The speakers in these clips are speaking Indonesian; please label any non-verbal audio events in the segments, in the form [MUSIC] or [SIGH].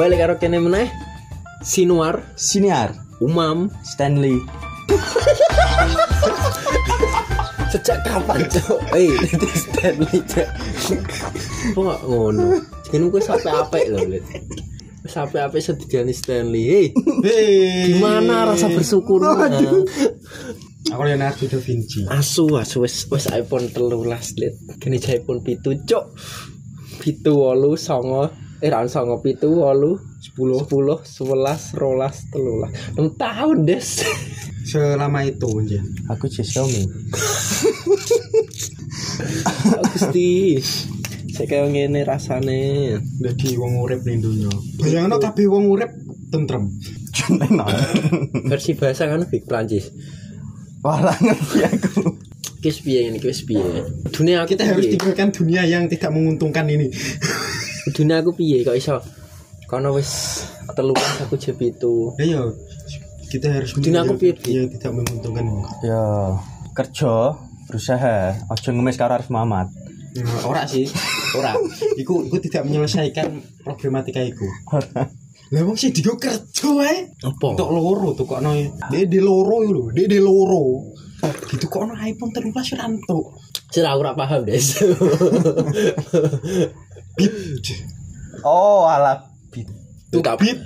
balik karo kene meneh. Sinuar Siniar. Umam Stanley. Sejak kapan cok eh nanti Stanley cok kok gak ngono? Jeneng gue sampai apik lho Lid sampai apik sedijani Stanley. Hei Hei. gimana rasa bersyukur? Aku Leonardo da Vinci. asu asu wes wes iPhone telulas Lid kini iPhone pitu cok pitu wolu songo eh ran songo pitu wolu sepuluh sepuluh sebelas rolas telulas. Enam tahun des. Selama itu Jen. Aku Xiaomi Gusti. Saya kayak ngene rasane. Jadi wong urip ning donya. Bayangno kabeh wong urip tentrem. versi bahasa kan big Prancis Wala ngerti aku. Kis piye ini kis piye? Dunia aku Kita harus tinggalkan dunia yang tidak menguntungkan ini. Dunia aku piye kok iso kono wis telulas aku jeb itu Ya ya, kita harus Dunia aku piye, yang tidak menguntungkan. Ya kerja berusaha Ojo ngemis karo Arif Muhammad Ya, ora sih, ora. Iku iku tidak menyelesaikan problematika iku. [LAUGHS] Lah wong sih digo kerja ae. apa Untuk loro tuh kok no Dede loro lho, dede loro. Gitu kok no iPhone 13 ora entuk. sira aku ora paham des [LAUGHS] Oh ala bit To Tapi- beat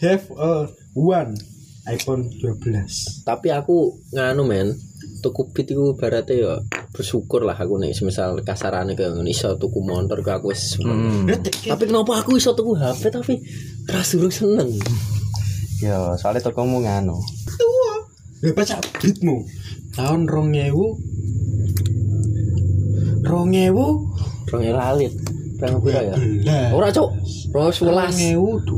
have a one iPhone 12. tapi aku nganu men tuku bit iku barate ya bersyukur lah aku nih semisal kasarane kayak ngono iso tuku motor ke aku wis hmm. tapi kenapa aku iso tuku HP tapi rasurung seneng? Ya soalnya tokomu nganu. Lah baca beatmu. Tahun 2000 2000 rong lalit rong pira ya ora cuk sewelas 2012.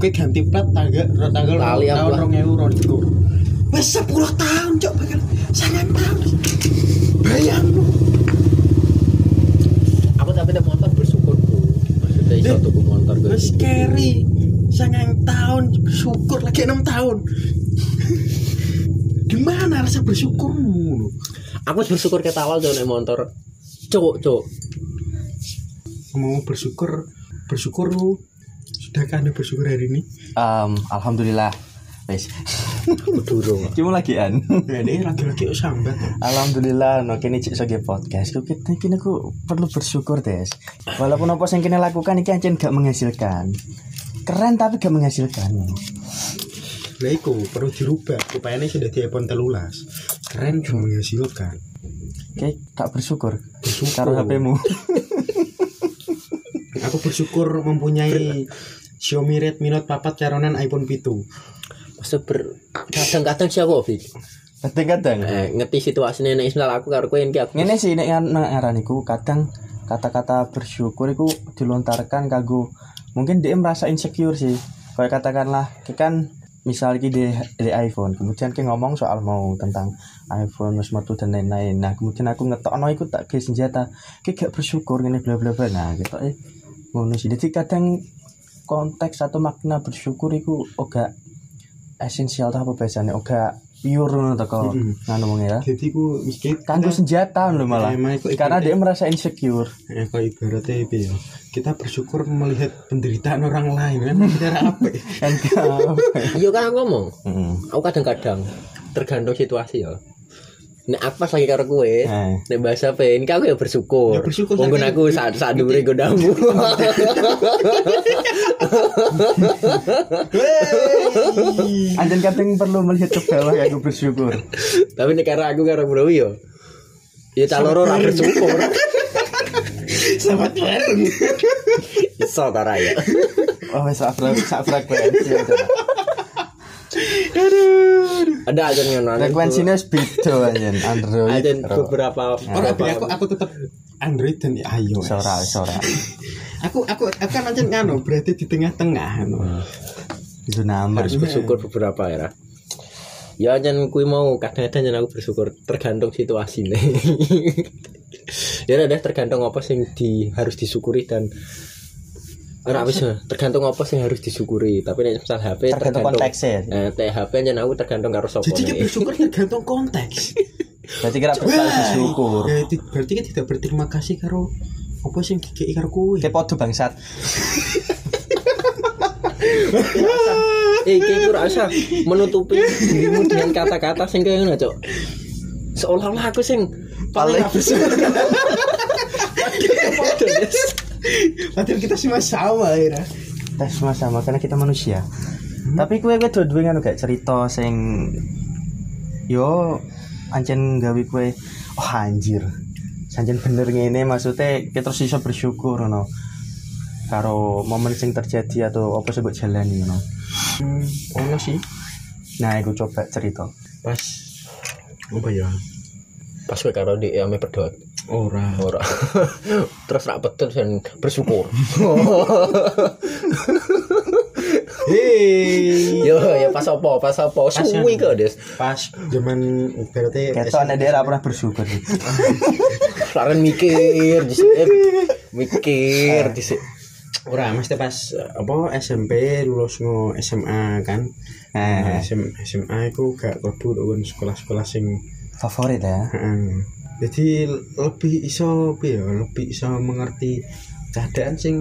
Kowe ganti plat tanggal tanggal tahun lah. 2022. Wes 10 tahun cok bakal sangat tahun. Bayang lu. aku tapi ada motor bersyukur bu maksudnya iso tuku motor gue Wes carry sangat tahun bersyukur lagi 6 tahun. [LAUGHS] Gimana rasa bersyukurmu? aku bersyukur kita awal jalan motor cuk cuk Mau bersyukur bersyukur lu. Sudahkah anda bersyukur hari ini? um, Alhamdulillah. Wes. Aku durung Cuma lagi an Ya ini lagi-lagi yuk sambat. Alhamdulillah no kini cek sebagai podcast. Kau kita kini aku perlu bersyukur des. Walaupun apa yang kini lakukan ini ancen gak menghasilkan. Keren tapi gak menghasilkan. Lah iku perlu dirubah. Supaya ini sudah di iPhone telulas. Keren cuma menghasilkan. Oke gak bersyukur. Bersyukur. Karo HPmu [LAUGHS] Aku bersyukur mempunyai Xiaomi Redmi Note 4 caronan iPhone 7. Maksudnya ber kadang-kadang sih aku Fik Kadang-kadang eh, ngerti situasinya nih misal aku karo kowe iki aku Ini sih nek ngaraniku kadang kata-kata bersyukur itu dilontarkan kanggo mungkin dia merasa insecure sih. Kayak katakanlah kan misal di, di iPhone kemudian ki ngomong soal mau tentang iPhone wis metu dan lain-lain. Nah, kemudian aku ngetokno iku tak ge senjata. Ki gak bersyukur ngene bla bla bla. Nah, gitu eh ngono sih. Jadi kadang konteks atau makna bersyukur iku oga esensial ta apa biasanya oga pure ngono to kok. Mm-mm. Nganu mong ya. Jadi ku mikir Kanggo senjata lho malah. Iku- Karena dia merasa insecure. Ya kok ibaratnya itu ya. Kita bersyukur melihat penderitaan orang lain kan cara apa? ya? Kan iya kan aku ngomong Heeh. aku kadang-kadang tergantung situasi ya Nek aku pas lagi karo kowe, Eh. nek bahasa apa ini aku ya bersyukur. Ya bersyukur, Wong saking- aku saat saat dure godamu. [LAUGHS] Anjen kadang perlu melihat ke bawah ya aku bersyukur. Tapi nek karo aku karo Bro yo. Ya caloro ora bersyukur. [LAUGHS] Selamat bareng. Iso ta ra ya. Oh, sak frekuensi. Ya, Cak. Ada aja ngono. Frekuensinya wis beda anjen Android. Ada beberapa Orang tapi aku aku tetap Android dan iOS. Sora sora. Aku aku aku kan aja ngano berarti di tengah-tengah. anu. Itu nama. harus bersyukur beberapa ya. Ya jangan kui mau kadang-kadang jangan aku bersyukur tergantung situasi nih. [LAUGHS] ya udah tergantung apa sing di harus disyukuri dan ora wis tergantung apa sing harus disyukuri tapi nek misal HP Tergantung konteksnya. eh teh HP jangan aku tergantung karo sapa Jadi bersyukur tergantung konteks. [LAUGHS] Berarti kira bersyukur. Ya, ti- berarti kita tidak berterima kasih karo apa sih kiki karo kue. Kayak podo bangsat. Eh, kayak gue rasa menutupi dirimu dengan kata-kata sing kayak ngono, Cok. Seolah-olah aku sing paling Paling-. [LAUGHS] Padahal, kita semua sama ya. Kita semua sama karena kita manusia. Tapi kue kue dua-dua kan kayak cerita sing yo ancen gawe kue oh anjir. Anjir bener ngene maksudnya kita terus iso bersyukur no. Karo momen sing terjadi atau apa sebut jalani no. Hmm, ono sih Nah, aku coba cerita. pas apa ya? Pas kowe karo dhek ame pedot. Ora. Ora. [LAUGHS] Terus rak betul dan bersyukur. [LAUGHS] Hei. Yo, ya pas apa? Pas apa? Suwi kok, Des. Pas zaman berarti Ketok nek dia ora pernah bersyukur. [LAUGHS] Laren mikir dhisik. Eh, Mikir dhisik. ora mesti pas apa SMP lulus ngo SMA kan. Nah, Eh, SM, SMA aku gak kudu dengan sekolah-sekolah sing favorit ya. heeh. Jadi lebih iso ya, lebih iso mengerti keadaan sing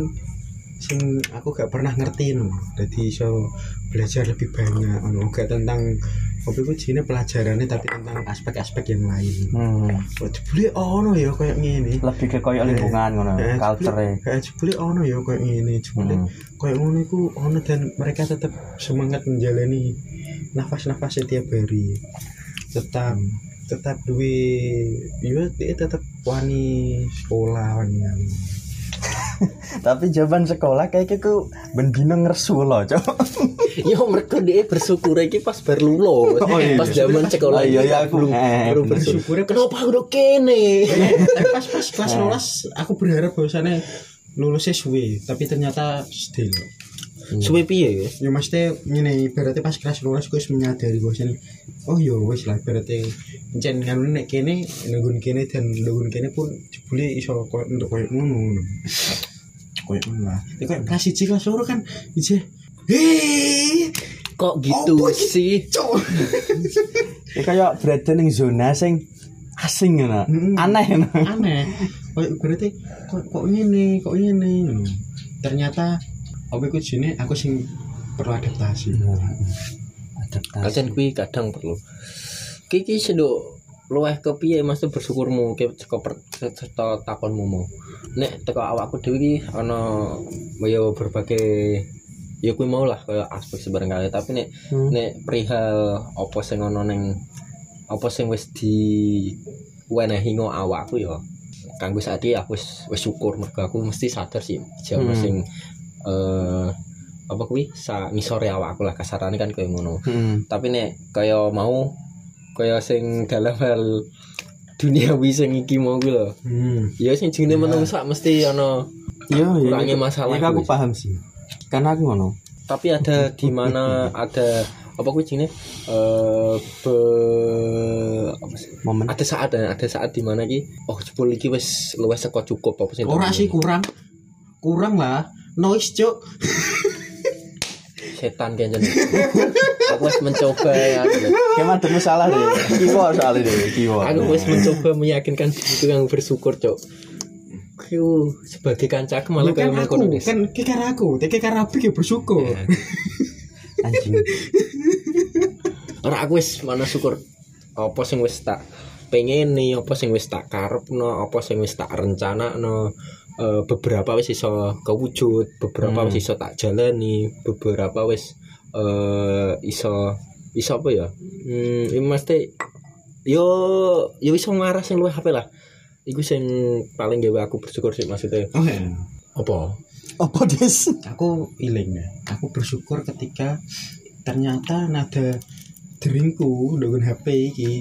sing aku gak pernah ngerti no. Jadi iso belajar lebih banyak ono gak tentang apa itu jenis pelajarannya tapi tentang aspek-aspek yang lain. Hmm. Oh, jebule ono ya kayak ngene. Lebih ke koyo lingkungan ngono, Eh, culture. eh, jebule ono ya kayak ngene. Jebule Hmm. kayak ngono iku ono dan mereka tetap semangat menjalani nafas-nafas setiap hari. Tetap tetap duwe ya dia tetap wani sekolah wani. [LAUGHS] Tapi jawaban sekolah kayak ku ben dino ngersu loh, Cok. [LAUGHS] Yo mereka dia bersyukur iki pas berlulo. [LAUGHS] Oh, iya. Pas zaman sekolah. Oh, iya, iya, aku belum eh, baru bener. bersyukur. Kenapa aku udah kene? pas pas kelas 12 aku berharap bahwasannya lulusnya suwe tapi ternyata still Suwe piye ya? ya maksudnya ini berarti pas kelas 12 gue wis menyadari bahwasannya oh ya wis lah berarti jen nganu nek kene nunggun kene dan nunggun kene pun jebule iso koyo untuk koyo ngono koyo ngono lah ya koyo kelas 1 kelas loro kan ije hei Kok gitu iki? sih? [LAUGHS] Ya kayak berada ning zona sing asing ngono. Hmm. Aneh ngono. aneh koyo berarti kok kok ngene kok ngene ngono. ternyata apa iku jene aku sing perlu adaptasi Adaptasi. Kalian kui kadang perlu. Kiki seduk luweh ke piye mas bersyukurmu ke teko per- teko takonmu mau. Nek teko awakku dhewe iki ana ya berbagai ya kuwi mau lah kaya aspek sebarang kali tapi nek Hmm. nek perihal apa sing ana ning apa sing wis di wenehi ngo awakku ya kanggo saat ini aku wis syukur mergo aku mesti sadar sih jaman Hmm. sing eh apa kuwi sa ngisore awakku lah kasarane kan kaya ngono Hmm. tapi nek kaya mau kaya sing dalam hal duniawi sing iki mau kuwi lho hmm. ya sing jenenge Ya. menungsa mesti ana Iya, iya. Kurangnya itu- masalah itu aku paham sih. Karena aku ngono. tapi ada di mana ada apa kuwi jenenge eh be apa sih Momen ada saat ada saat di mana ki oh jebul iki wis luwes saka cukup apa sih ora sih kurang kurang lah noise cok setan kan jenenge aku wis mencoba ya Kayak ada salah deh. Keyword soalnya deh, keyword. aku wis mencoba meyakinkan itu yang bersyukur cok Aku sebagai kancaku malah Lu kan kayak aku kan kekar aku tapi kekar aku ya bersyukur Iya. anjing. ora aku wis mana syukur apa sing wis tak pengen nih apa sing wis tak karepno apa sing wis tak rencanakno Eh, beberapa wis iso kewujud beberapa Hmm. wis iso tak jalani beberapa wis eh iso iso apa ya? Hmm ini mesti yo yo iso ngarah sing luwih apa lah. Iku sing paling gawe aku bersyukur sih maksudnya. Oh ya apa? Apa des? aku iling ya. Aku bersyukur ketika ternyata nada deringku dengan HP iki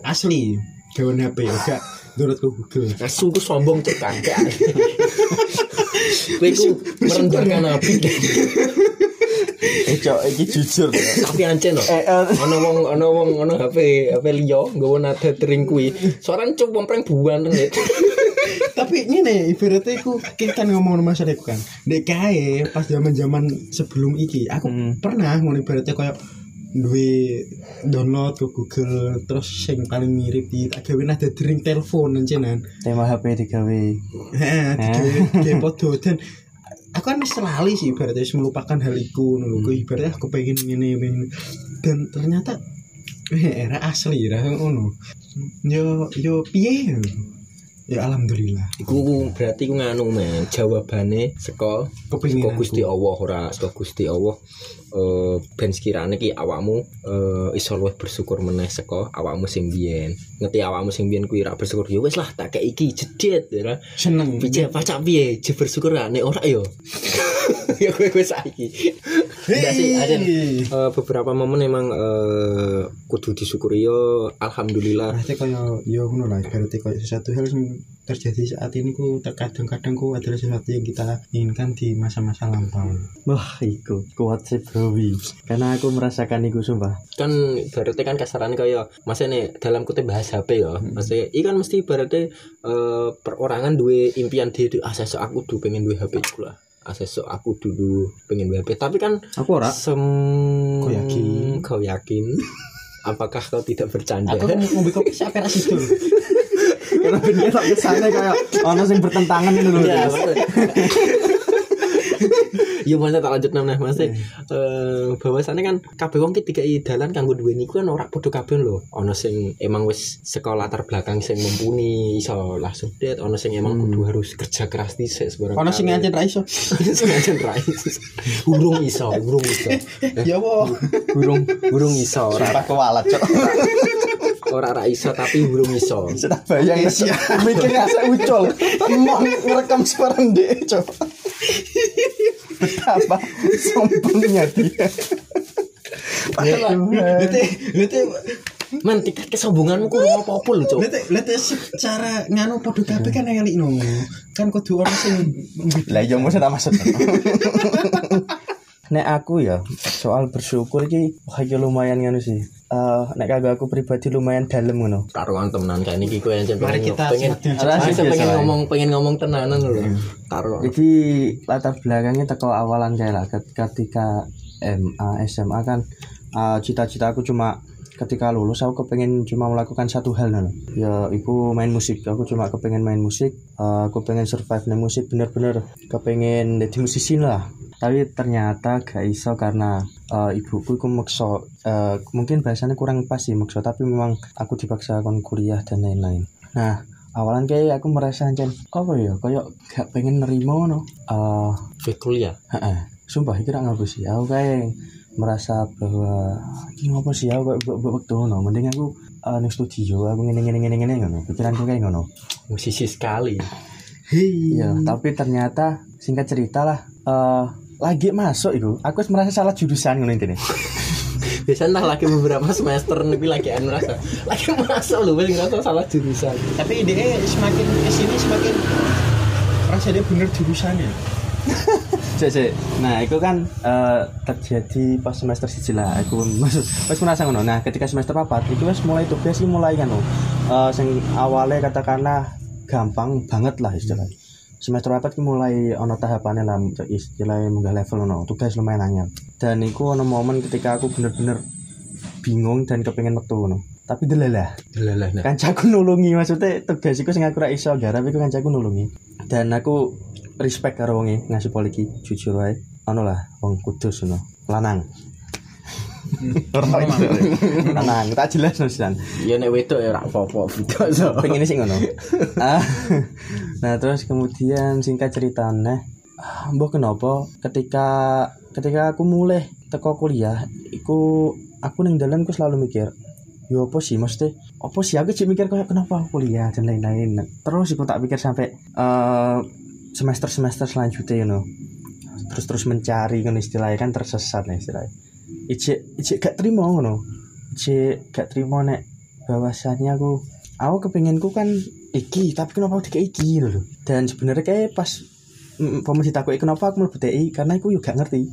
asli dengan HP ya gak menurut ke Google nah sungguh sombong cek kagak Kowe iku merendahkan nabi Eh, cok, iki jujur. ya. tapi ancen loh Eh, eh, ana wong ana wong ana HP HP liya nggawa nada tering kuwi. Soran cuk pompreng buan nih tapi ini ibaratnya aku kita kan ngomong masalah itu kan. Dek kae pas zaman zaman sebelum iki aku Hmm. pernah ngono ibaratnya kayak duwe download ke Google terus yang paling mirip di tak gawe nada dering telepon anjenan tema HP digawe. heeh digawe podo dan aku kan lali sih ibaratnya melupakan hal iku ngono lho. ibaratnya aku pengen ngene ngene. Dan ternyata eh, era asli ra ngono. Yo yo piye ya alhamdulillah. Iku berarti ku nganu men. Jawabane saka saka Gusti Allah ora saka Gusti Allah. Eh ben sekirane ki awakmu eh iso luwih bersyukur meneh saka awakmu sing biyen. Ngerti awakmu sing biyen kuwi ra bersyukur ya wis lah tak kei iki jedet ya seneng. Piye pacak piye? Je bersyukur ra nek ora ya [LAUGHS] ya kowe kowe saiki Enggak sih, ada eh, beberapa momen emang eh, kudu disyukuri yo alhamdulillah. Berarti kaya ya ngono lah berarti kaya sesuatu hal yang terjadi saat ini ku terkadang-kadang ku adalah sesuatu yang kita inginkan di masa-masa lampau. wah iku kuat sih bro karena aku merasakan iku sumpah. Kan berarti kan kasarannya kaya maksudnya dalam kutip bahasa HP ya maksudnya ini kan mesti berarti eh, perorangan dua impian dia ah sesuk aku dulu pengen dua HP lah. ah sesuk aku dulu pengen HP tapi kan aku ora. sem Kau yakin? kau yakin? Apakah kau tidak bercanda? Aku ngombe kopi sak perak situ. karena bener tak ke sana kayak ono sing bertentangan itu loh ya Des. maksudnya ya maksudnya tak lanjut namanya maksudnya eh bahwasannya kan kabeh wong ki dikai dalan kanggo duweni ku kan ora padha kabeh lho. Ana sing emang wis sekolah latar belakang sing mumpuni iso langsung det ana sing emang kudu harus kerja keras dhisik sebarang Ono [LAUGHS] sing ngancen ra iso. sing ngancen ra iso. Urung iso urung [LAUGHS] iso. Ya apa? burung urung iso ora. Kewalat cok. [LAUGHS] Ora ra iso tapi urung iso. Sudah bayang ya mikirnya saya ucol mau ngerekam suara ndek cok betapa sombongnya dia. Lete lete men tingkat kesombonganmu ku ora apa-apa lho cok lete lete secara nganu padha kabeh kan elik no. Kan kudu ono sing [LAUGHS] lah iya maksud tak maksud. [LAUGHS] Nek aku ya soal bersyukur ki wah iki lumayan ngono sih Eh nek kagak aku pribadi lumayan dalam ngono. Taruhan temenan kayak ini gue yang Mari pengen kita pengen pengen biasa ngomong pengen ngomong tenanan lho. Taruh Jadi latar belakangnya teko awalan kayak lah. Ket- ketika MA SMA kan uh, cita-cita aku cuma ketika lulus aku kepengen cuma melakukan satu hal nah ya ibu main musik. Aku cuma kepengen main musik. Uh, aku pengen survive nih musik bener-bener. Kepengen jadi musisi lah tapi ternyata gak iso karena uh, ibuku ku maksa uh, mungkin bahasanya kurang pas sih maksa tapi memang aku dipaksa kon kuliah dan lain-lain. Nah awalan kayak aku merasa ancen apa ya? Kayak gak pengen nerima no uh, Gue kuliah? heeh. Sumpah iki ra ngapa sih. Aku kayak merasa bahwa iki ngopo sih? Aku kayak buat waktu no mending aku uh, ning studio aku ngene ngene ngene ngene ngono. Pikiranku kayak ngono. Musisi sekali. Hei. iya tapi ternyata singkat cerita lah eh lagi masuk itu aku wis merasa salah jurusan ngono intine [LAUGHS] biasanya entah lagi beberapa semester nih lagi anu rasa lagi masuk lho wis ngerasa salah jurusan Tapi dia semakin ke sini semakin rasa dia bener jurusannya. [LAUGHS] Cek, cek. Nah, itu kan eh, terjadi pas semester siji lah. Aku maksud, pas merasa ngono. Nah, ketika semester papat, itu wis mulai tugas sih mulai kan. Eh, sing awalnya katakanlah gampang banget lah istilahnya. Semester papat ki mulai ono tahapannya lah istilahnya munggah level ono tugas lumayan anyar. Dan itu ono momen ketika aku bener-bener bingung dan kepengen metu ngono. Tapi delalah Delalah nah. kancaku nulungi maksudnya tugas iku sing aku ra iso garap iku kancaku nulungi. Dan aku respect karo wonge ngasih poliki jujur wae. Ono lah wong kudus ngono. Lanang lanang tak jelas no sisan Ya nek wedok ya ora apa-apa so. pengen sih ngono. Ah, nah terus kemudian singkat cerita neh ah, mbah kenapa ketika ketika aku mulai teko kuliah iku aku ning dalan ku selalu mikir yo apa sih mesti apa sih aku cik mikir kayak kenapa aku kuliah dan lain-lain. Terus aku tak pikir sampai eh, semester-semester selanjutnya you know terus terus mencari kan istilahnya kan tersesat lah istilahnya ijek ijek gak terima ngono. Ijek gak terima nek bahwasannya aku aku kepenginku kan iki tapi kenapa aku dikei iki loh dan sebenarnya kayak pas mm, pemuji takut kenapa aku mlebu TI? Karena aku juga ngerti.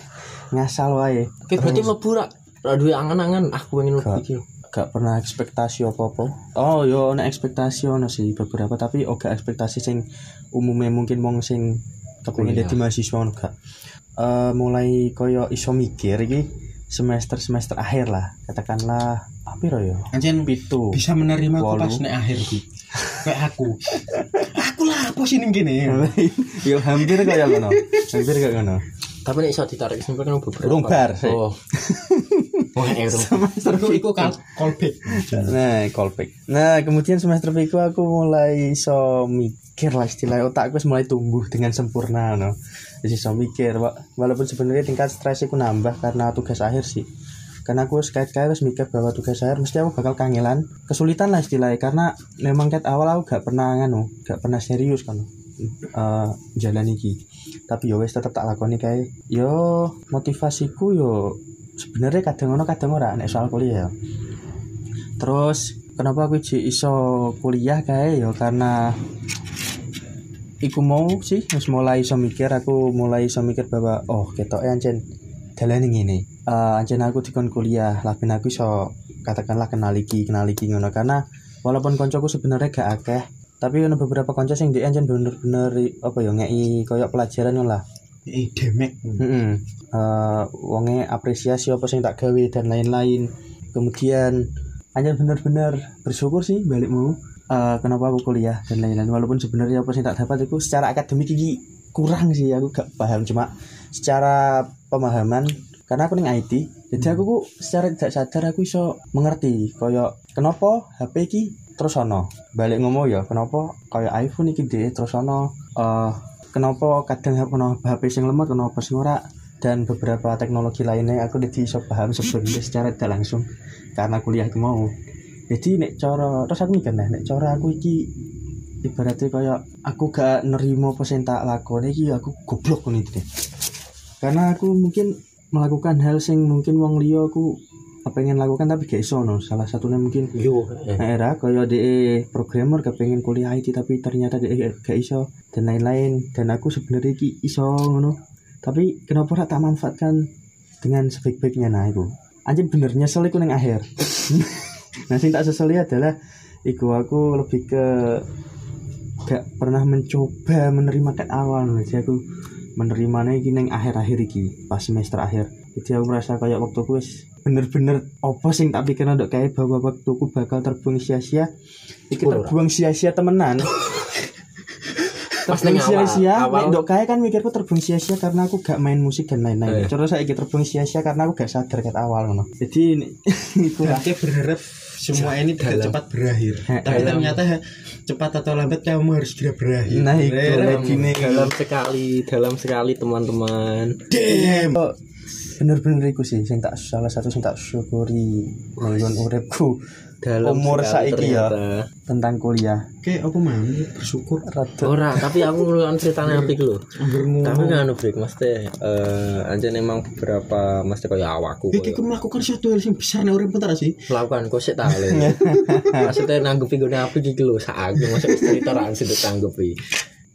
[LAUGHS] Ngasal wae. Oke berarti mlebu ra ra duwe angan-angan. Aku pengen mlebu iki. gak pernah ekspektasi apa-apa. Oh yo nek ekspektasi ono sih beberapa tapi gak ekspektasi sing umumnya mungkin wong sing kepengen Kuliah. dadi mahasiswa ngono gak Eh, mulai koyo iso mikir iki semester semester akhir lah katakanlah apa ya Anjen pitu bisa menerima aku pas nek akhir ku. [LAUGHS] Kayak aku. aku lah apa sih ning kene. [LAUGHS] yo hampir kayak ngono hampir gak ngono Tapi nek iso ditarik kesimpulan kan beberapa. Urung bar. Oh. [LAUGHS] Wah, urung. Iku callback. Nah, callback. Nah, kemudian semester piku aku mulai iso mikir lah istilah otakku wis mulai tumbuh dengan sempurna no. Jadi iso mikir, Wa- walaupun sebenarnya tingkat stres aku nambah karena tugas akhir sih. Karena aku sekait-kait harus mikir bahwa tugas akhir mesti aku bakal kangelan, kesulitan lah istilahnya karena memang kat awal aku gak pernah nganu, gak pernah serius kan. eh jalan iki. Tapi yo wis tetep tak lakoni kae. Yo motivasiku yo sebenarnya kadang ono kadang ora nek soal kuliah ya. Terus kenapa aku iso kuliah kayak ya karena iku mau sih wis mulai iso mikir aku mulai iso mikir bahwa oh ketok ancen dalan ngene. Eh ancen aku dikon kuliah, lah ben aku iso katakanlah kenal iki, kenal iki ngono karena walaupun koncoku sebenarnya gak akeh, tapi ono beberapa konco sing dia ancen bener-bener apa ya ngei koyo pelajaran ngono lah. Eh demek. Heeh. Eh, wonge apresiasi apa sing tak gawe dan lain-lain. Kemudian hanya benar-benar bersyukur sih balik eh, kenapa aku kuliah dan lain-lain. Walaupun sebenarnya apa sing tak dapat itu secara akademik iki kurang sih. Aku gak paham cuma secara pemahaman karena aku ning IT jadi aku ku secara tidak sadar aku iso mengerti koyo kenapa HP iki terus ono. Balik ngomong ya kenapa koyo iPhone iki deh terus ono eh kenapa kadang HP sing lemot kenapa sing ora dan beberapa teknologi lainnya aku jadi iso paham sebenarnya secara tidak langsung karena kuliah itu mau jadi nek cara terus aku mikir nah nek cara aku iki ibaratnya kayak aku gak nerima apa sing tak lakoni iki aku goblok ngono iki deh. karena aku mungkin melakukan hal sing mungkin wong liya aku pengen lakukan tapi gak iso no salah satunya mungkin Yo. eh. Era kaya DE programmer kepengen kuliah IT tapi ternyata DE gak, iso dan lain-lain dan aku sebenarnya iki iso ngono tapi kenapa ora tak manfaatkan dengan sebaik-baiknya nah itu anjir bener nyesel iku ning akhir [LAUGHS] nah sing tak seseli adalah iku aku lebih ke gak pernah mencoba menerima kat awal jadi aku menerimanya iki ning akhir-akhir iki pas semester akhir. Jadi aku merasa kayak waktu aku wis bener-bener apa sing tak pikir ndok kayak bahwa waktuku bakal terbuang sia-sia. Iki terbuang sia-sia temenan. [LAUGHS] Terbuang awal, sia-sia awal. ndok kayak kan mikirku terbuang sia-sia karena aku gak main musik dan lain-lain. Eh. terus saya terbuang sia-sia karena aku gak sadar kat awal ngono. Jadi ini [LAUGHS] Berarti berharap semua ini tidak Dalam- cepat berakhir. Dalam- Tapi ternyata cepat atau lambat kamu harus segera berakhir. Nah, itu dalam sekali, dalam sekali teman-teman. Damn. bener-bener iku sih sing tak salah satu sing tak syukuri nanggon uripku Dalam Umur saiki ya. tentang kuliah Oke, aku mau bersyukur. rada Ora, tapi aku ngeluarin ceritanya apik lho. Tapi kan anu break mesti eh anjen emang beberapa mesti kayak awakku Iki aku melakukan suatu hal yang bisa nek urip bentar sih. melakukan kok sik tak le. [LAUGHS] Maksudnya nanggepi gone apik iki lho sak aku masuk cerita ra sing ditanggepi.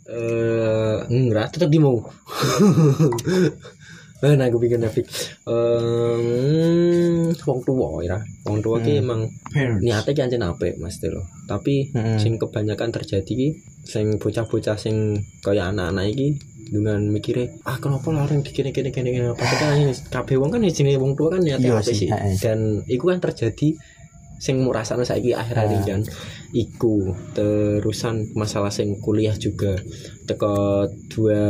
Eh enggak tetep di [LAUGHS] Eh nanggepi gone apik. Eh wong tuwa ya. Wong tuwa ki emang Parents. niate ki ancen apik mesti lho. Tapi Mm-mm. sing kebanyakan terjadi ki sing bocah-bocah sing kaya anak-anak iki dengan mikirnya ah kenapa larang di kene kene kene kene apa kan ini kabeh wong kan jenenge wong tua kan niate Iya apik sih, dan iku kan terjadi sing murasane saiki akhir-akhir Ah. kan iku terusan masalah sing kuliah juga. Teko dua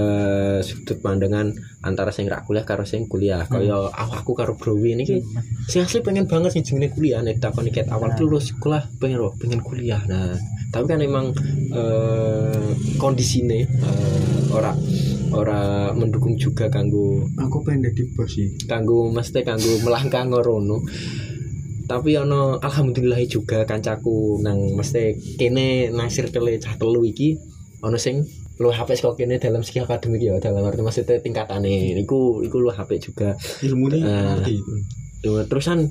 sudut pandangan antara sing rak kuliah karo sing kuliah. Kaya awakku karo Browi ini ki sing asli pengen banget sing jenenge kuliah. Nek takoni ket awal ki lulus sekolah pengen loh pengen kuliah. Nah tapi kan emang eh kondisine eh, ora ora mendukung juga kanggo Aku pengen jadi bos sih. kanggo mesti kanggo melangkah ngorono tapi ono alhamdulillah juga kancaku nang mesti kene nang circle cah telu iki ono sing lu HP kok kene dalam segi akademik ya dalam arti maksudnya tingkatane iku iku lu HP juga Eh. ngerti itu. Duh, terusan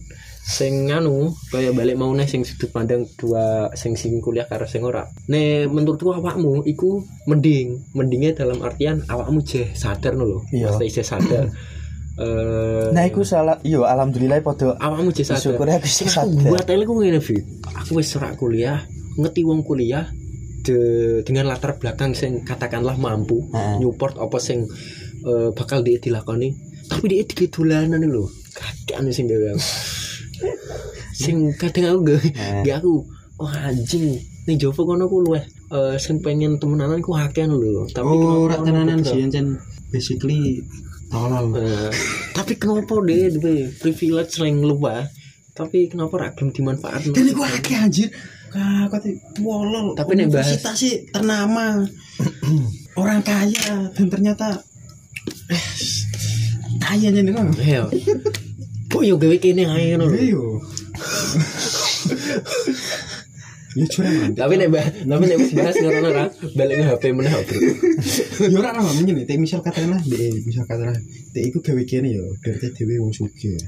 sing anu kayak balik mau nih sing sudut pandang dua sing sing kuliah karo sing ora. Ne menurutku awakmu iku mending, mendingnya dalam artian awakmu je sadar. Iya. Pasti je sadar. [LAUGHS] Eh nah iku salah iya alhamdulillah podo awakmu je sadar. syukur aku Sing aku sadar buat ele ku ngene Fit. Aku wis serak kuliah, ngerti wong kuliah de, dengan latar belakang sing katakanlah mampu Heeh. Newport apa sing eh, bakal dia dilakoni tapi dia tiga dolanan lho kakean sing gawe aku. sing kadang aku gak gak aku oh anjing nih Jovo kono ku luweh eh, sing pengen temenanan ku akean lho tapi Oh, ono tenanan sih basically tolol. Eh, [LAUGHS] tapi kenapa deh duwe privilege sering lupa? Tapi kenapa ra gelem dimanfaatkan dan iku akeh anjir. Kak, kok wolol Tapi nek bahas- universitas sih ternama. [CLEARS THROAT] Orang kaya dan ternyata eh, kaya nih kan Iya. [LAUGHS] Kok yo gawe kene ae ngono lho. Iya. Ya man. Tapi nek bah- tapi nek wis bahas ngono ora balik nang HP meneh bro. Ya ora lah mungkin nek misal katakanlah dek misal katakanlah dek iku gawe kene ya berarti dhewe wong sugih.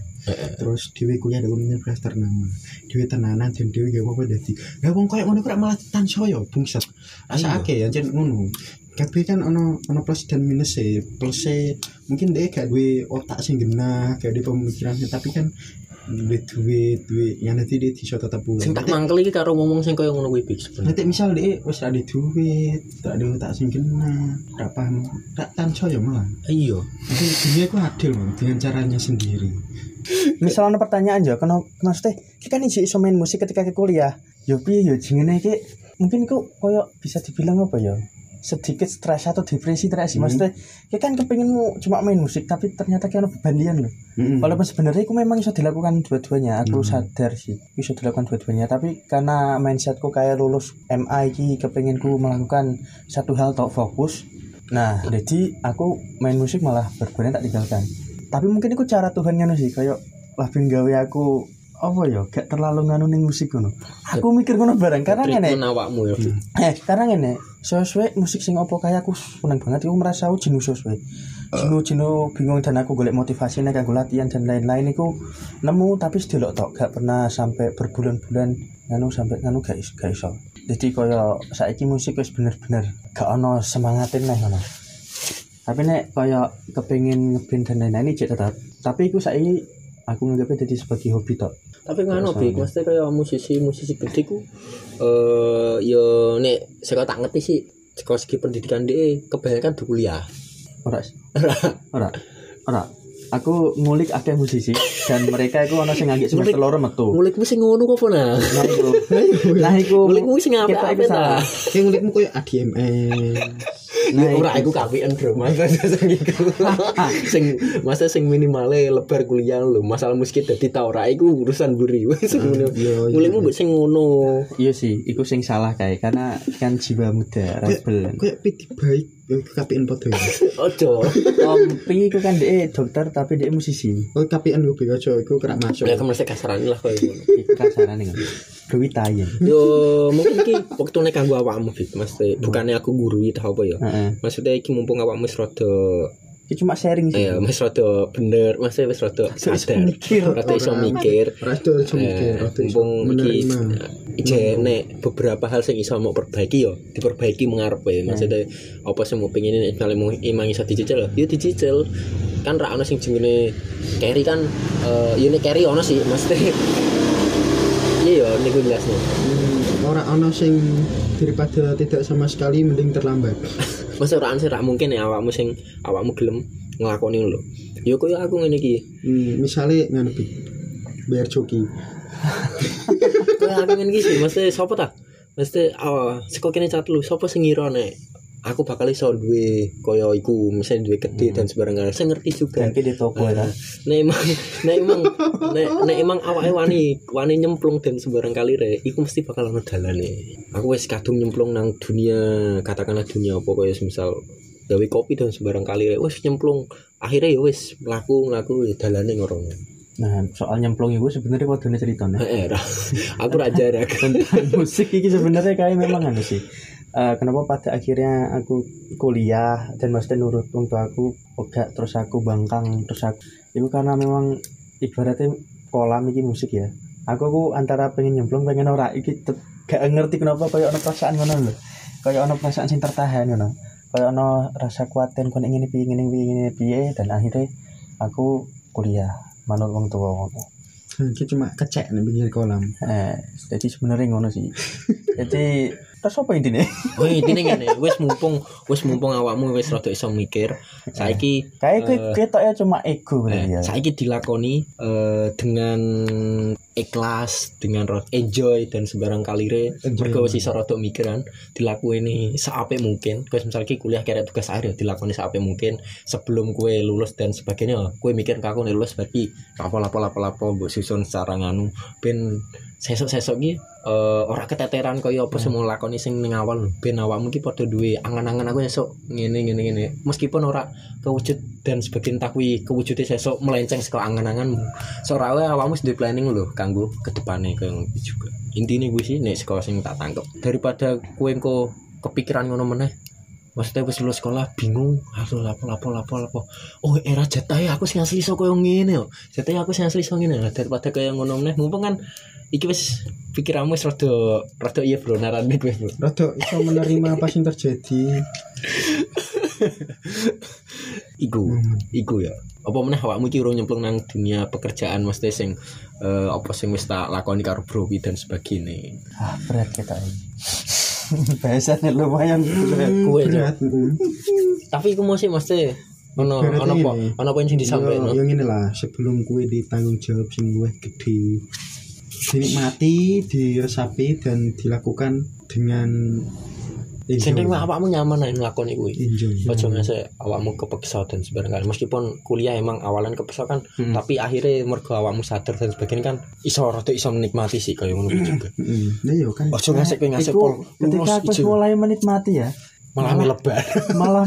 Terus dhewe kuliah di universitas ternama. Dhewe tenanan dan dhewe gawe apa dadi. Lah wong koyo ngono kok malah tansaya bungsat. Asa Iya. akeh ya jen ngono. Kabeh kan ono ono plus dan minus e. Plus e mungkin dia gak duwe otak sing genah, gak duwe pemikiran tapi kan duwe duit, duit yang nanti dia bisa tetap pulang. Sing tak mangkel iki karo ngomong sing koyo ngono kuwi sebenarnya. Nanti misal dia wis ada duit, tak ada otak sing genah, tak paham, tak tanso ya malah. Iya. Dunia itu adil man, dengan caranya sendiri. Misal ada pertanyaan ya, kenapa maksudnya kita kan iso iso main musik ketika ke kuliah. Yo piye yo jenenge iki mungkin kok koyo bisa dibilang apa ya? Sedikit stres atau depresi terus Hmm. maksudnya kita kan kepingin cuma main musik tapi ternyata ada bebandian loh Mm-mm. walaupun sebenarnya itu memang bisa dilakukan dua-duanya aku Hmm. sadar sih bisa dilakukan dua-duanya tapi karena mindsetku kayak lulus iki kepingin ku melakukan satu hal tok fokus nah jadi aku main musik malah berguna tak tinggalkan tapi mungkin itu cara Tuhan sih kayak lah gawe aku apa ya gak terlalu nganu ning musik ngono aku mikir ngono bareng karena ngene awakmu ya. Bik. Eh, karena ngene, sesuai musik sing opo kayak aku seneng banget aku merasa aku jenuh sesuai. Jenuh jenuh bingung dan aku golek motivasi nek kanggo latihan dan lain-lain iku nemu tapi sedelok tok gak pernah sampai berbulan-bulan nganu sampai nganu gak iso, gak iso. Jadi kaya saiki musik wis bener-bener gak ono semangatin nih ngono. Tapi nek kaya kepengin ngeband dan lain-lain iki tetap. Tapi iku saiki aku nganggapnya jadi sebagai hobi tok. Tapi Terus Bik, mesti kaya musisi-musisi gede ku eh yo nek saka tak ngerti sih saka segi pendidikan dia kebanyakan di kuliah. Ora. Ora. Ora. Aku ngulik akeh musisi dan mereka iku ono sing ngagik semester Ngulik- loro metu. Ngulikmu sing ngono kok apa nah? Nah [LAUGHS] iku. Nah iku. Ngulikmu sing kita apa-apa iku salah. ta? Yang ngeliatmu kayak ADMS. Nah, ora iku. KPN bro masa sing iku [LAUGHS] sing masa sing minimale lebar kuliah lho masalah musik dadi ta ora iku urusan buri [LAUGHS] wis ngono iya, iya. mulaimu mbok sing ngono Iya sih, iku sing salah kayak karena kan jiwa muda, rebel. Kayak piti baik, ya KPN podo ya. ojo Tompi iku kan dia dokter tapi dia musisi. Oh KPN gue bilang aja, gue kerak masuk. ya kan mesti kasaran lah koyo ngono [LAUGHS] Iku kasarane kan. Berwitayen. yo mungkin iki waktune kanggo awakmu gitu mesti bukannya aku gurui ta apa ya maksudnya iki mumpung awakmu wis rada Iki cuma sharing sih. eh wis rada bener wis rada So, iso sadar. mikir. rada iso mikir. Rada iso mikir, Eh, iso mumpung iki ije nek beberapa hal sing iso mau perbaiki yo diperbaiki mengarep ya maksudnya apa sing mau pengen nek mau imang iso dicicil ya dicicil. Kan ra ono sing jenenge carry kan eh ya nek carry ono sih maksudnya. Iya yo niku jelasnya. Hmm, Orang ono sing daripada tidak sama sekali mending terlambat. [LAUGHS] maksudnya ora ono sing ra mungkin ya awakmu sing awakmu gelem nglakoni lho yo koyo aku ngene iki Hmm, misalnya ngono Bi. bayar joki. [LAUGHS] koyo aku ngene iki sih maksudnya sapa ta mesti ah saka kene cat lu sapa sing ngira nek aku bakal iso duwe kaya iku misalnya duwe gede dan sembarangan saya ngerti juga. Mungkin di toko ya. nek emang nek emang nek, emang awake wani wani nyemplung dan sembarang kali re iku mesti bakal ono dalane. Aku wis kadung nyemplung nang dunia katakanlah dunia apa kaya misal gawe kopi dan sembarang kali re wis nyemplung. Akhirnya ya wis mlaku mlaku ya dalane ngorong Nah, soal nyemplung itu sebenarnya wadone ceritanya. heeh [LAUGHS] aku ra jarak tentang musik ini sebenarnya kayak memang anu sih Eh, kenapa pada akhirnya aku kuliah dan maksudnya nurut wong tua aku enggak terus aku bangkang terus aku itu karena memang ibaratnya kolam iki musik ya aku aku antara pengen nyemplung pengen ora iki gak ngerti kenapa kayak ono perasaan ngono lho kayak ono perasaan sing tertahan ngono kayak ono rasa kuatin kon ingin piye ingin piye ingin piye dan akhirnya aku kuliah manut wong tua ngono Hmm, cuma kecek nih pinggir kolam. Eh, jadi sebenarnya ngono sih. [LAUGHS] jadi terus apa intinya Oh, intine ngene, wis mumpung wis mumpung awakmu wis rada iso mikir, saiki kayak gue Eh. ketoknya cuma ego eh, ya saiki dilakoni eh, dengan ikhlas, dengan enjoy dan sembarang kalire. Mergo wis iso rada mikiran, dilakoni seapik mungkin. Kowe misal ki kuliah kira tugas akhir ya dilakoni seapik mungkin sebelum kue lulus dan sebagainya. Kue mikir nih lulus berarti apa apa apa apa mbok susun secara nganu ben sesok-sesok ki eh, ora keteteran kaya apa semua lakoni sing ning awal ben awakmu ki padha duwe angan-angan aku esok ngene ngene ngene meskipun ora kewujud dan sebagian takwi kewujudnya sesok melenceng saka angan-anganmu seora wae awakmu duwe planning lho kanggo kedepane ngono juga intine gue sih nek sekolah sing tak tangkep daripada kue engko kepikiran ngono meneh Maksudnya wis lulus sekolah bingung, aduh lapo lapo lapo lapo. Oh era jatah aku sing asli iso koyo ngene yo. Jatah aku sing asli iso ngene lah daripada kaya ngono meneh. Mumpung kan iki wis pikiranmu wis rada rada iya bro narane kowe bro. Rada iso menerima apa yang terjadi. [LAUGHS] Iku, iku ya. Apa meneh awakmu iki urung nyemplung nang dunia pekerjaan mesti sing eh, apa sing wis tak lakoni karo bro dan sebagainya. ah berat kita ini [LAUGHS] bahasanya lumayan Cok. Berat. Tapi iku mesti mesti ono ono apa? ini. Ono poin sing disampaikan. Yo, yo ngene lah, sebelum kue ditanggung jawab sing luwih gede. Dinikmati, diresapi dan dilakukan dengan enjoy. penting awakmu nyaman nek nglakoni kuwi. enjoy. Ojo ngasih awakmu kepeksa dan sebarang kali. Meskipun kuliah emang awalan kepeksa kan, Hmm. tapi akhirnya mergo awakmu sadar dan sebagainya kan iso rada iso menikmati sih kaya ngono juga. Heeh. Nah yo kan. Ojo ngasih kowe ngasih Iku pol ketika aku mulai menikmati ya malah melebar. [LAUGHS] malah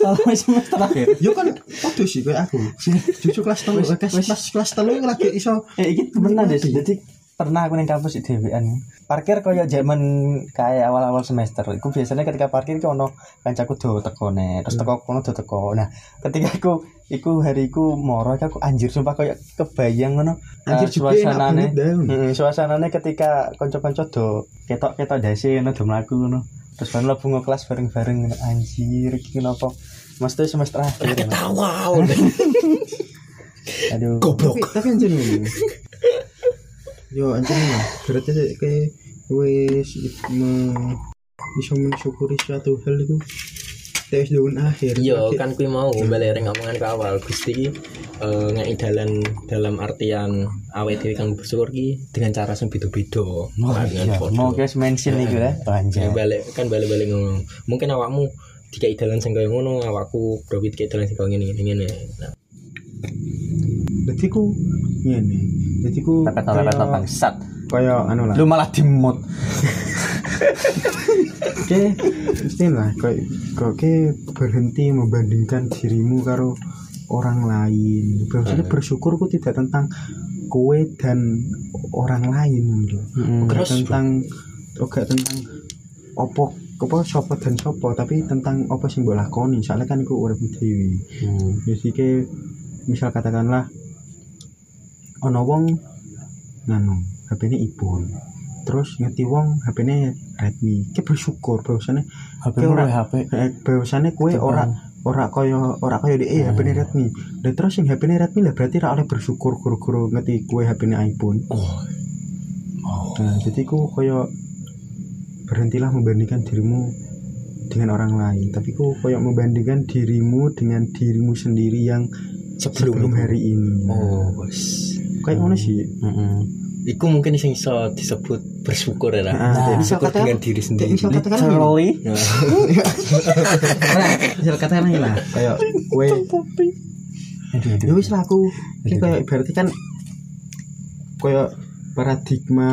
malah semester akhir Yo kan padha sih kayak aku. [LAUGHS] Cucu kelas 3 Wes- kelas kelas kelas 3 lagi iso eh iki temenan deh Menikmati. jadi pernah aku neng kampus di dhewean parkir koyo zaman kayak awal-awal semester iku biasanya ketika parkir iku ono kancaku do teko ne terus teko kono do teko nah ketika aku iku hari iku moro aku anjir sumpah koyo kebayang ngono Anjir juga enak suasanane. Heeh, suasanane ketika kanca-kanca do ketok-ketok dasi ngono do mlaku ngono terus baru lebu kelas bareng-bareng anjir iki kenapa Mesti semester akhir. Ketawa. [LAUGHS] Aduh. Goblok. Tapi tapi anjir. Yo anjir lah. Berarti sih kayak wis me bisa mensyukuri suatu hal itu tes daun akhir Iya Lagi- kan kuwi mau balik ring ngomongan ke awal Gusti ki eh, ngeki dalan dalam artian awet dhewe kang bersyukur ki dengan cara sing beda-beda. Oh Ora iya, mau guys mention iku ya. Anjir. balik kan balik-balik ngomong. Mungkin awakmu dikai dalan sing kaya ngono, awakku bro dikai dalan sing kaya ngene ngene. Nah, Jadi ku ngene. Jadi ku Repet-repet bangsat. kaya anu lah. Lu malah dimut. Oke, mesti lah kayak kayak berhenti membandingkan dirimu karo orang lain. Bahwasanya bersyukur ku tidak tentang kowe dan orang lain gitu. Terus, tentang oke tentang opo apa sopo dan sopo tapi tentang apa sing mbok lakoni soalnya kan iku urip dhewe. Jadi ke misal katakanlah ono wong nganu HP ini iPhone terus ngerti wong HP ini Redmi. Ke bersyukur bahwasannya HP ora- HP. eh, bahwasannya kue ora ora kaya ora kaya di HP ini Redmi. Dan terus yang HP ini Redmi lah berarti ra oleh bersyukur guru-guru ngerti kue HP ini iPhone. Oh, nah jadi ku kaya berhentilah membandingkan dirimu dengan orang lain. Tapi ku kaya membandingkan dirimu dengan dirimu sendiri yang sebelum, sebelum hari ini Oh, wes. kayak ngono sih Heeh. Iku mungkin sing iso disebut bersyukur ya. Nah, Nah, bisa bersyukur katakan- dengan diri sendiri. bisa katakan. Literally. Nah, nah misal katakan lah kayak aduh. ya wis lah aku ini kayak berarti kan kayak paradigma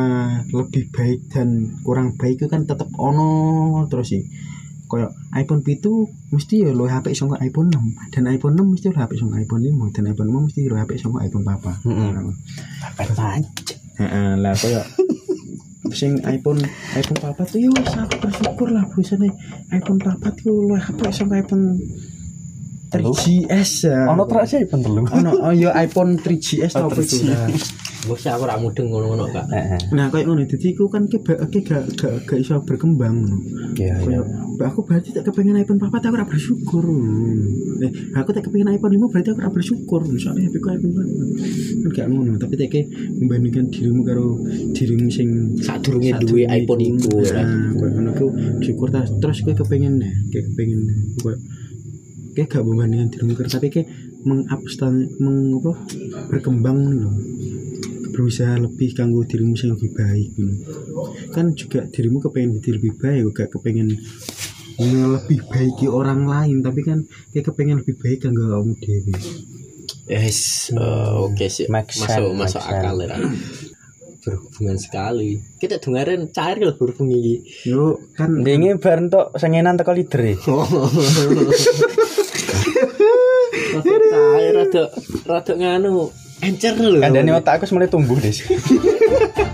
lebih baik dan kurang baik itu kan tetap ono terus sih kayak iPhone itu mesti ya lo HP sama iPhone 6 dan iPhone 6 mesti lo HP sama iPhone 5 dan iPhone 5 mesti lo HP sama iPhone papa Heeh. Heeh, lah kayak [LAUGHS] sing iPhone iPhone papa tuh ya wis aku bersyukur lah biasanya iPhone papa tuh lo HP sama iPhone Telu? 3GS ya Ono terus sih iPhone telu. ono oh ya iPhone 3GS Oh, apa itu 3GS. Bos aku ra mudeng ngono-ngono kak. Heeh. nah kayak ngono jadi aku kan ke ke gak gak gak iso berkembang ngono. Iya, iya. Kayak, "Mbak, aku berarti tak kepengen iPhone 4 aku ora bersyukur. Eh aku tak kepengen iPhone 5 berarti aku ora bersyukur. Misalnya HP ku iPhone 4 kan gak ngono tapi tak membandingkan dirimu karo dirimu sing sadurunge duwe iPhone iku ya. Nah, kayak ngono ku syukur terus kowe kepengen nah, kayak kepengen kayak kayak gak membandingkan dirimu karo tapi kayak mengupstan meng apa berkembang loh berusaha lebih kanggo dirimu yang lebih baik gitu. kan juga dirimu kepengen jadi lebih baik gak kepengen lebih baiki orang lain tapi kan kayak kepengen lebih baik kanggo kamu dewi yes eh, oke sih. Make masuk sense, masuk akal ya. Berhubungan sekali. Kita dengaren cair loh berhubung iki yo kan Ndinge bar entuk sengenan teko leader e. [LAUGHS] [LAUGHS] cair rada rada nganu encer lho Kandane otakku wis mulai tumbuh, Des. [LAUGHS]